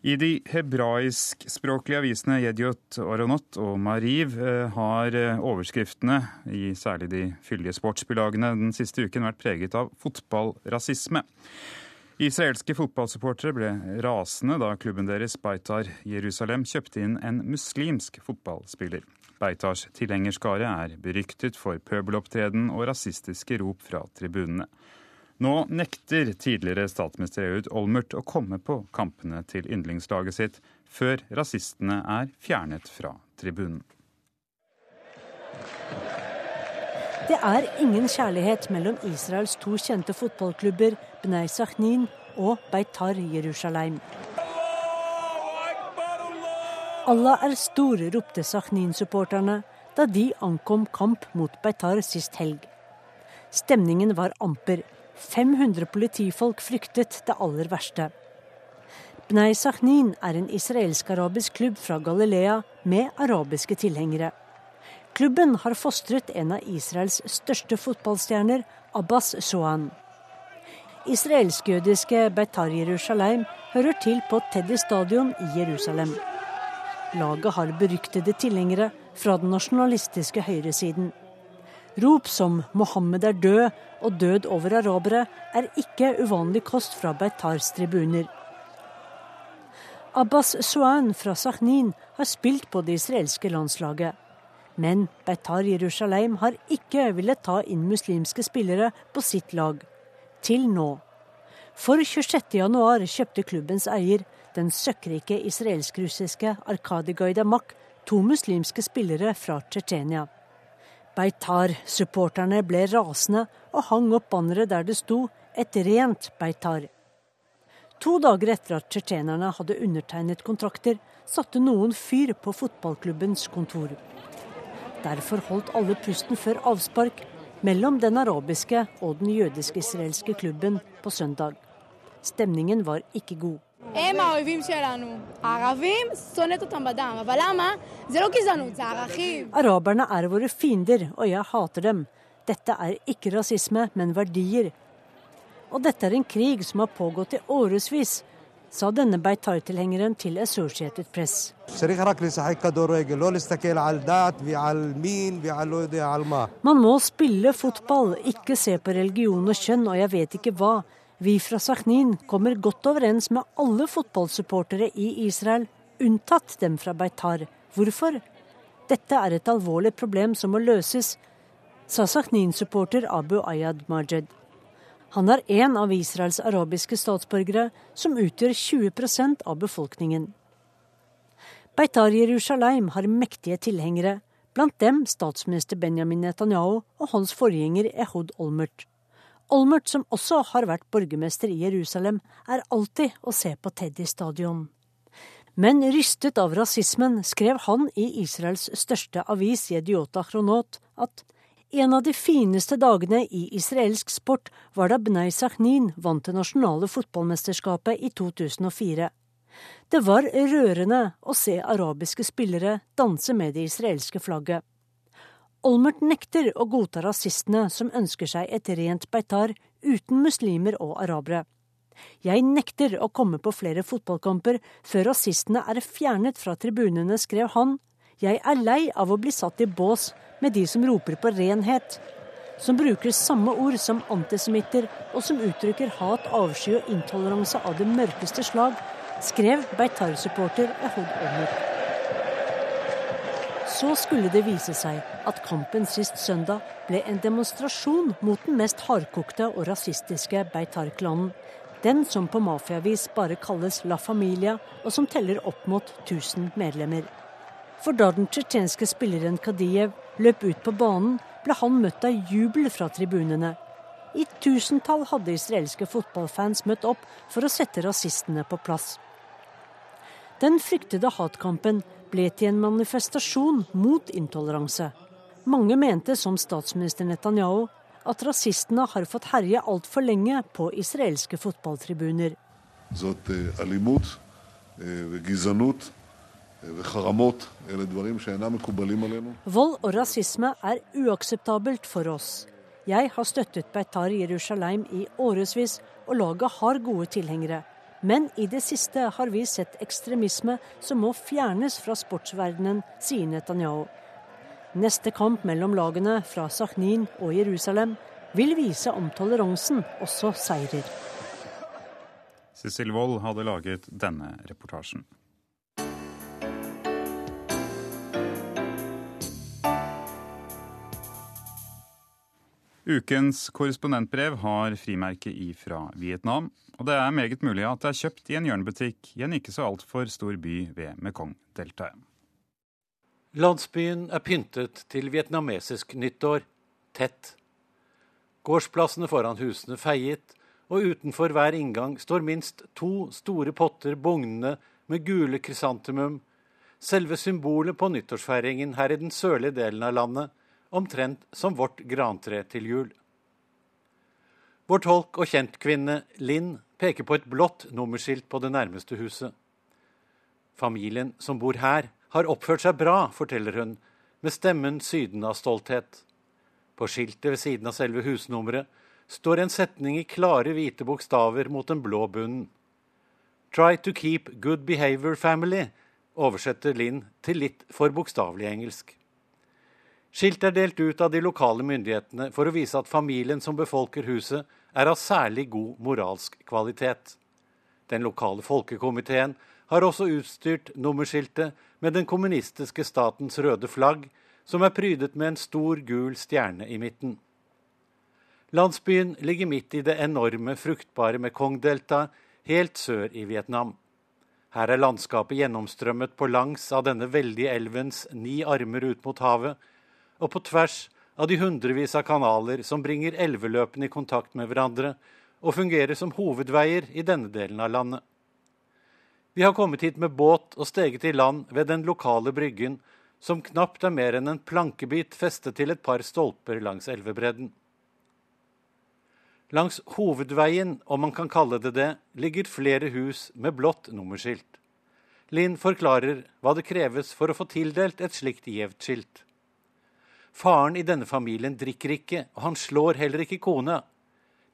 A: I de hebraiskspråklige avisene Yediot, Aronot og Mariv eh, har eh, overskriftene i særlig de fyldige sportsbilagene den siste uken vært preget av fotballrasisme. Israelske fotballsupportere ble rasende da klubben deres Beitar Jerusalem kjøpte inn en muslimsk fotballspiller. Beitars tilhengerskare er beryktet for pøbelopptreden og rasistiske rop fra tribunene. Nå nekter tidligere statsminister Ehud Olmert å komme på kampene til yndlingslaget sitt før rasistene er fjernet fra tribunen.
W: Det er ingen kjærlighet mellom Israels to kjente fotballklubber, Bnei Sahnin og Beitar Jerusalem. Allah er stor, ropte Sahnin-supporterne da de ankom kamp mot Beitar sist helg. Stemningen var amper. 500 politifolk fryktet det aller verste. Bnei Sahnin er en israelsk-arabisk klubb fra Galilea med arabiske tilhengere. Klubben har fostret en av Israels største fotballstjerner, Abbas Sohan. Israelsk-jødiske Beitar Jerusalem hører til på Teddy stadion i Jerusalem. Laget har beryktede tilhengere fra den nasjonalistiske høyresiden. Rop som 'Mohammed er død' og 'død over arabere' er ikke uvanlig kost fra Beitars tribuner. Abbas Suan fra Sahnin har spilt på det israelske landslaget. Men Beitar Jerusalem har ikke villet ta inn muslimske spillere på sitt lag. Til nå. For 26.1 kjøpte klubbens eier den søkkrike israelsk-russiske Arkadi Gaidamak to muslimske spillere fra Tsjetsjenia. Beitar-supporterne ble rasende og hang opp bannere der det sto 'Et rent Beitar'. To dager etter at tsjetsjenerne hadde undertegnet kontrakter, satte noen fyr på fotballklubbens kontor. Derfor holdt alle pusten før avspark mellom den arabiske og den jødisk-israelske klubben på søndag. Stemningen var ikke god.
X: הם האויבים שלנו. הערבים, שונאת אותם בדם. אבל למה? זה לא גזענות, זה ערכים.
W: Araberne er våre fiender, og jeg hater dem. Dette er ikke rasisme, men verdier. Og dette er en krig som har pågått i årevis, sa denne Beitar-tilhengeren til Associated Press. Man må spille fotball, ikke se på religion og kjønn og jeg vet ikke hva. Vi fra Sakhnin kommer godt overens med alle fotballsupportere i Israel, unntatt dem fra Beitar. Hvorfor? Dette er et alvorlig problem som må løses, sa Sakhnin-supporter Abu Ayad Majed. Han er en av Israels arabiske statsborgere, som utgjør 20% av befolkningen. Beitar Jerusalem har mektige tilhengere, blant dem statsminister Benjamin Netanyahu og hans forgjenger Ehud Olmert. Olmert, som også har vært borgermester i Jerusalem, er alltid å se på Teddy stadion. Men rystet av rasismen skrev han i Israels største avis, Jediota Chronot, at en av de fineste dagene i israelsk sport var da Bnei Sakhnin vant det nasjonale fotballmesterskapet i 2004. Det var rørende å se arabiske spillere danse med det israelske flagget. Olmert nekter å godta rasistene som ønsker seg et rent Beitar uten muslimer og arabere. Jeg nekter å komme på flere fotballkamper før rasistene er fjernet fra tribunene, skrev han. Jeg er lei av å bli satt i bås med de som roper på renhet, som bruker samme ord som antisemitter, og som uttrykker hat, avsky og intoleranse av det mørkeste slag, skrev Beitar-supporter Ehud Olmert. Så skulle det vise seg at kampen sist søndag ble en demonstrasjon mot den mest hardkokte og rasistiske Beitar-klanen. Den som på mafiavis bare kalles La Familia, og som teller opp mot 1000 medlemmer. For da den tsjetsjenske spilleren Kadiev løp ut på banen, ble han møtt av jubel fra tribunene. I tusentall hadde israelske fotballfans møtt opp for å sette rasistene på plass. Den fryktede hatkampen ble til en manifestasjon mot intoleranse. Mange mente, som statsminister Netanyahu, at rasistene har fått herje altfor lenge på israelske fotballtribuner.
Y: זאת אלימות וגזענות וחרמות, אלה דברים שאינם מקובלים עלינו.
W: Vold og rasisme er uakseptabelt for oss. Jeg har støttet Beitar Jerusalem i årevis, og laget har gode tilhengere. Men i det siste har vi sett ekstremisme som må fjernes fra sportsverdenen, sier Netanyahu. Neste kamp mellom lagene fra Sahnin og Jerusalem vil vise om toleransen også seirer.
A: Cecil Wold hadde laget denne reportasjen. Ukens korrespondentbrev har frimerke ifra Vietnam, og det er meget mulig at det er kjøpt i en hjørnebutikk i en ikke så altfor stor by ved Mekong-deltaet.
Z: Landsbyen er pyntet til vietnamesisk nyttår, tett. Gårdsplassene foran husene feiet, og utenfor hver inngang står minst to store potter bugnende med gule krysantemum, selve symbolet på nyttårsfeiringen her i den sørlige delen av landet, omtrent som vårt grantre til jul. Vår tolk og kjentkvinne Linn peker på et blått nummerskilt på det nærmeste huset. Familien som bor her, har oppført seg bra, forteller hun, med stemmen sydende av stolthet. På skiltet ved siden av selve husnummeret står en setning i klare, hvite bokstaver mot den blå bunnen. Try to keep good behavior family, oversetter Linn til litt for bokstavelig engelsk. Skiltet er delt ut av de lokale myndighetene for å vise at familien som befolker huset, er av særlig god moralsk kvalitet. Den lokale folkekomiteen har også utstyrt nummerskiltet med den kommunistiske statens røde flagg, som er prydet med en stor, gul stjerne i midten. Landsbyen ligger midt i det enorme, fruktbare Mekong-deltaet helt sør i Vietnam. Her er landskapet gjennomstrømmet på langs av denne veldige elvens ni armer ut mot havet, og på tvers av de hundrevis av kanaler som bringer elveløpene i kontakt med hverandre, og fungerer som hovedveier i denne delen av landet. Vi har kommet hit med båt og steget i land ved den lokale bryggen, som knapt er mer enn en plankebit festet til et par stolper langs elvebredden. Langs hovedveien, om man kan kalle det det, ligger flere hus med blått nummerskilt. Linn forklarer hva det kreves for å få tildelt et slikt gjevt skilt. Faren i denne familien drikker ikke, og han slår heller ikke kona.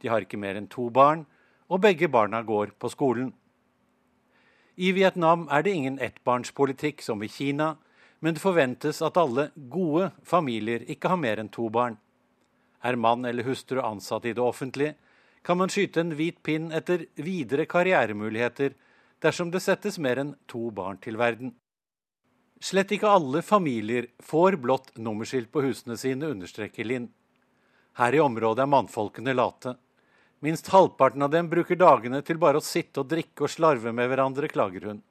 Z: De har ikke mer enn to barn, og begge barna går på skolen. I Vietnam er det ingen ettbarnspolitikk som i Kina, men det forventes at alle gode familier ikke har mer enn to barn. Er mann eller hustru ansatt i det offentlige, kan man skyte en hvit pinn etter videre karrieremuligheter dersom det settes mer enn to barn til verden. Slett ikke alle familier får blått nummerskilt på husene sine, understreker Linn. Her i området er mannfolkene late. Minst halvparten av dem bruker dagene til bare å sitte og drikke og slarve med hverandre, klager hun.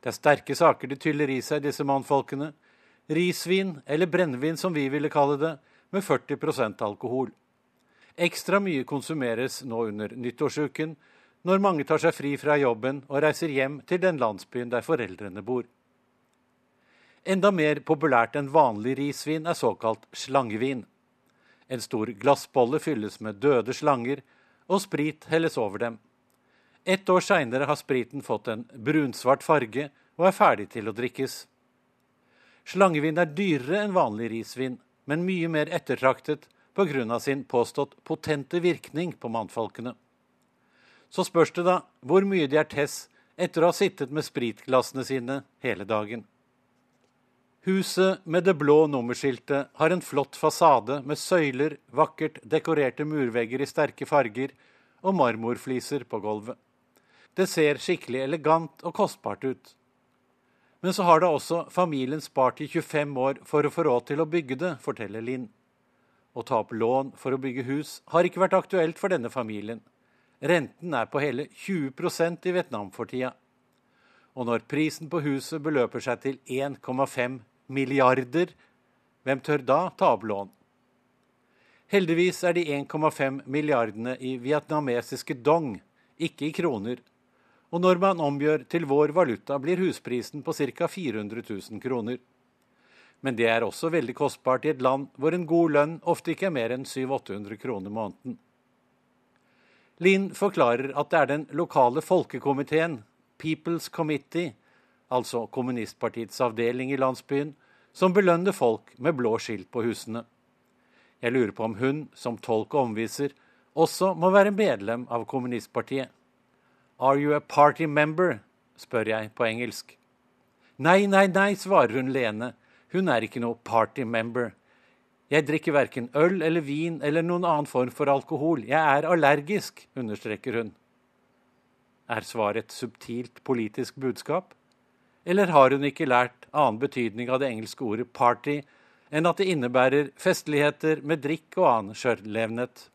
Z: Det er sterke saker de tyller i seg, disse mannfolkene. Risvin, eller brennevin som vi ville kalle det, med 40% alkohol. Ekstra mye konsumeres nå under nyttårsuken, når mange tar seg fri fra jobben og reiser hjem til den landsbyen der foreldrene bor. Enda mer populært enn vanlig risvin er såkalt slangevin. En stor glassbolle fylles med døde slanger, og sprit helles over dem. Ett år seinere har spriten fått en brunsvart farge og er ferdig til å drikkes. Slangevin er dyrere enn vanlig risvin, men mye mer ettertraktet pga. sin påstått potente virkning på mannfolkene. Så spørs det da hvor mye de er tess etter å ha sittet med spritglassene sine hele dagen. Huset med det blå nummerskiltet har en flott fasade med søyler, vakkert dekorerte murvegger i sterke farger og marmorfliser på gulvet. Det ser skikkelig elegant og kostbart ut. Men så har da også familien spart i 25 år for å få råd til å bygge det, forteller Linn. Å ta opp lån for å bygge hus har ikke vært aktuelt for denne familien. Renten er på hele 20% i Vietnam for tida. Og når prisen på huset beløper seg til 1,5 milliarder, hvem tør da ta opp lån? Heldigvis er de 1,5 milliardene i vietnamesiske dong, ikke i kroner. Og når man omgjør til vår valuta, blir husprisen på ca. 400 000 kroner. Men det er også veldig kostbart i et land hvor en god lønn ofte ikke er mer enn 700-800 kroner måneden. Linn forklarer at det er den lokale folkekomiteen, People's Committee, altså kommunistpartiets avdeling i landsbyen, som belønner folk med blå skilt på husene. Jeg lurer på om hun, som tolk og omviser, også må være medlem av kommunistpartiet. Are you a party member? spør jeg på engelsk. Nei, nei, nei, svarer hun Lene. Hun er ikke noe party member. Jeg drikker verken øl eller vin eller noen annen form for alkohol. Jeg er allergisk, understreker hun. Er svaret et subtilt politisk budskap? Eller har hun ikke lært annen betydning av det engelske ordet party enn at det innebærer festligheter med drikk og annen skjørlevnet?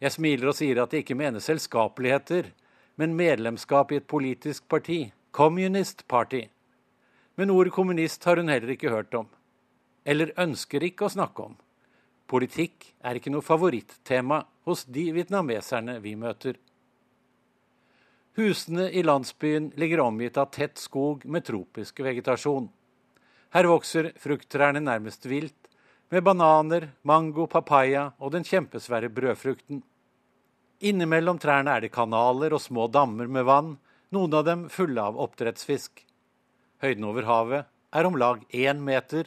Z: Jeg smiler og sier at jeg ikke mener selskapeligheter, men medlemskap i et politisk parti, Communist Party. Men ordet kommunist har hun heller ikke hørt om. Eller ønsker ikke å snakke om. Politikk er ikke noe favorittema hos de vietnameserne vi møter. Husene i landsbyen ligger omgitt av tett skog med tropisk vegetasjon. Her vokser frukttrærne nærmest vilt, med bananer, mango, papaya og den kjempesvære brødfrukten. Innimellom trærne er det kanaler og små dammer med vann, noen av dem fulle av oppdrettsfisk. Høyden over havet er om lag én meter,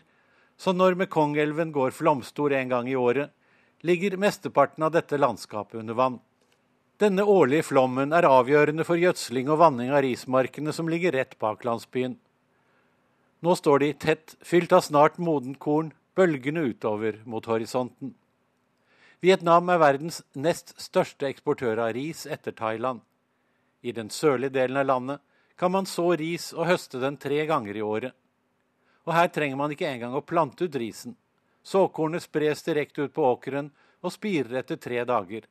Z: så når Mekongelven går flomstor en gang i året, ligger mesteparten av dette landskapet under vann. Denne årlige flommen er avgjørende for gjødsling og vanning av rismarkene som ligger rett bak landsbyen. Nå står de tett, fylt av snart modent korn, bølgende utover mot horisonten. Vietnam er verdens nest største eksportør av ris etter Thailand. I den sørlige delen av landet kan man så ris og høste den tre ganger i året. Og her trenger man ikke engang å plante ut risen. Såkornet spres direkte ut på åkeren og spirer etter tre dager.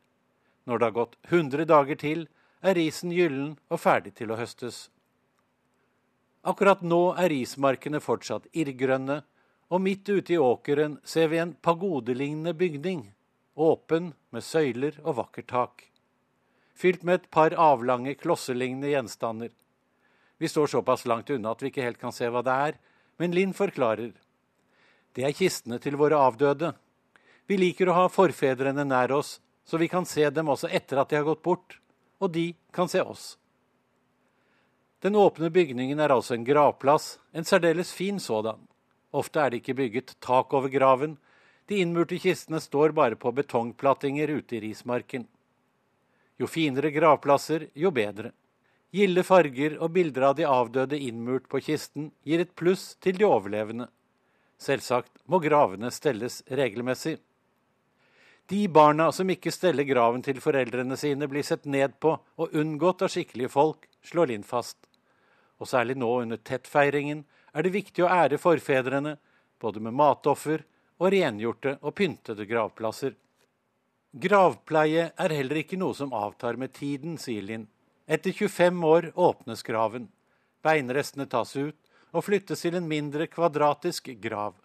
Z: Når det har gått 100 dager til, er risen gyllen og ferdig til å høstes. Akkurat nå er rismarkene fortsatt irrgrønne, og midt ute i åkeren ser vi en pagodelignende bygning, åpen med søyler og vakkert tak. Fylt med et par avlange, klosselignende gjenstander. Vi står såpass langt unna at vi ikke helt kan se hva det er, men Linn forklarer. Det er kistene til våre avdøde. Vi liker å ha forfedrene nær oss, så vi kan se dem også etter at de har gått bort, og de kan se oss. Den åpne bygningen er altså en gravplass, en særdeles fin sådan. Ofte er det ikke bygget tak over graven, de innmurte kistene står bare på betongplattinger ute i rismarken. Jo finere gravplasser, jo bedre. Gilde farger og bilder av de avdøde innmurt på kisten gir et pluss til de overlevende. Selvsagt må gravene stelles regelmessig. De barna som ikke steller graven til foreldrene sine, blir sett ned på og unngått av skikkelige folk, slår Linn fast. Og særlig nå under tettfeiringen er det viktig å ære forfedrene, både med matoffer og rengjorte og pyntede gravplasser. Gravpleie er heller ikke noe som avtar med tiden, sier Linn. Etter 25 år åpnes graven. Beinrestene tas ut og flyttes til en mindre kvadratisk grav.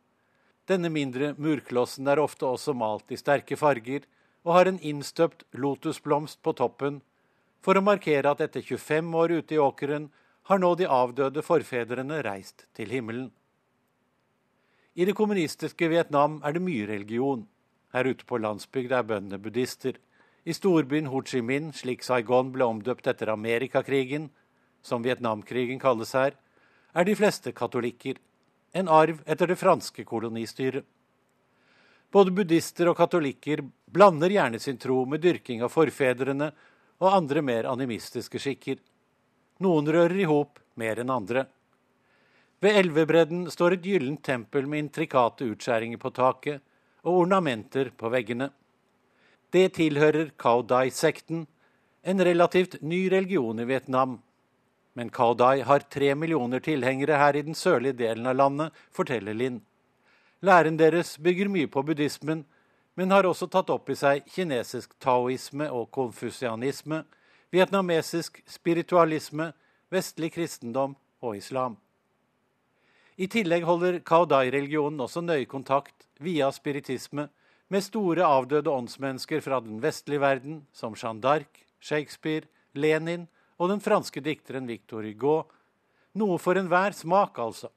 Z: Denne mindre murklossen er ofte også malt i sterke farger og har en innstøpt lotusblomst på toppen, for å markere at etter 25 år ute i åkeren har nå de avdøde forfedrene reist til himmelen. I det kommunistiske Vietnam er det mye religion. Her ute på landsbygda er bøndene buddhister. I storbyen Ho Chi Minh, slik Saigon ble omdøpt etter Amerikakrigen, som Vietnamkrigen kalles her, er de fleste katolikker en arv etter det franske kolonistyret. Både buddhister og katolikker blander gjerne sin tro med dyrking av forfedrene og andre mer animistiske skikker. Noen rører i hop mer enn andre. Ved elvebredden står et gyllent tempel med intrikate utskjæringer på taket og ornamenter på veggene. Det tilhører Cao Dai-sekten, en relativt ny religion i Vietnam, men Kaudai Dai har tre millioner tilhengere her i den sørlige delen av landet, forteller Linn. Læren deres bygger mye på buddhismen, men har også tatt opp i seg kinesisk taoisme og konfusianisme, vietnamesisk spiritualisme, vestlig kristendom og islam. I tillegg holder Cao Dai-religionen også nøye kontakt, via spiritisme, med store avdøde åndsmennesker fra den vestlige verden, som Jeanne d'Arc, Shakespeare, Lenin og den franske dikteren Victor Hugo. Noe for enhver smak, altså.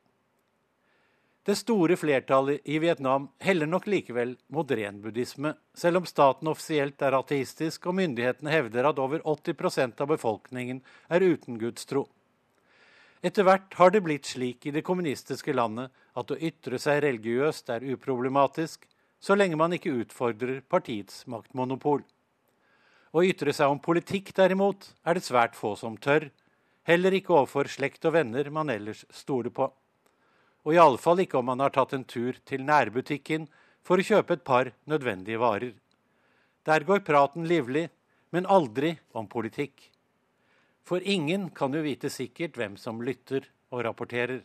Z: Det store flertallet i Vietnam heller nok likevel mot ren buddhisme, selv om staten offisielt er ateistisk og myndighetene hevder at over 80% av befolkningen er uten gudstro. Etter hvert har det blitt slik i det kommunistiske landet at å ytre seg religiøst er uproblematisk, så lenge man ikke utfordrer partiets maktmonopol. Å ytre seg om politikk, derimot, er det svært få som tør, heller ikke overfor slekt og venner man ellers stoler på. Og iallfall ikke om man har tatt en tur til nærbutikken for å kjøpe et par nødvendige varer. Der går praten livlig, men aldri om politikk. For ingen kan jo vite sikkert hvem som lytter og rapporterer.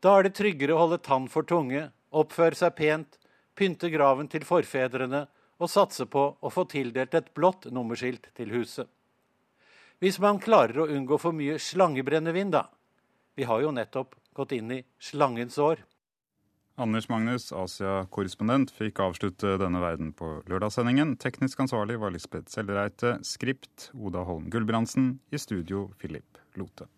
Z: Da er det tryggere å holde tann for tunge, oppføre seg pent, pynte graven til forfedrene og satse på å få tildelt et blått nummerskilt til huset. Hvis man klarer å unngå for mye slangebrennevin, da. Vi har jo nettopp gått inn i slangens år.
A: Anders Magnus, Asia-korrespondent, fikk avslutte denne verden på lørdagssendingen. Teknisk ansvarlig var Lisbeth Sellereite. Skript Oda Holm Gulbrandsen. I studio Philip Lote.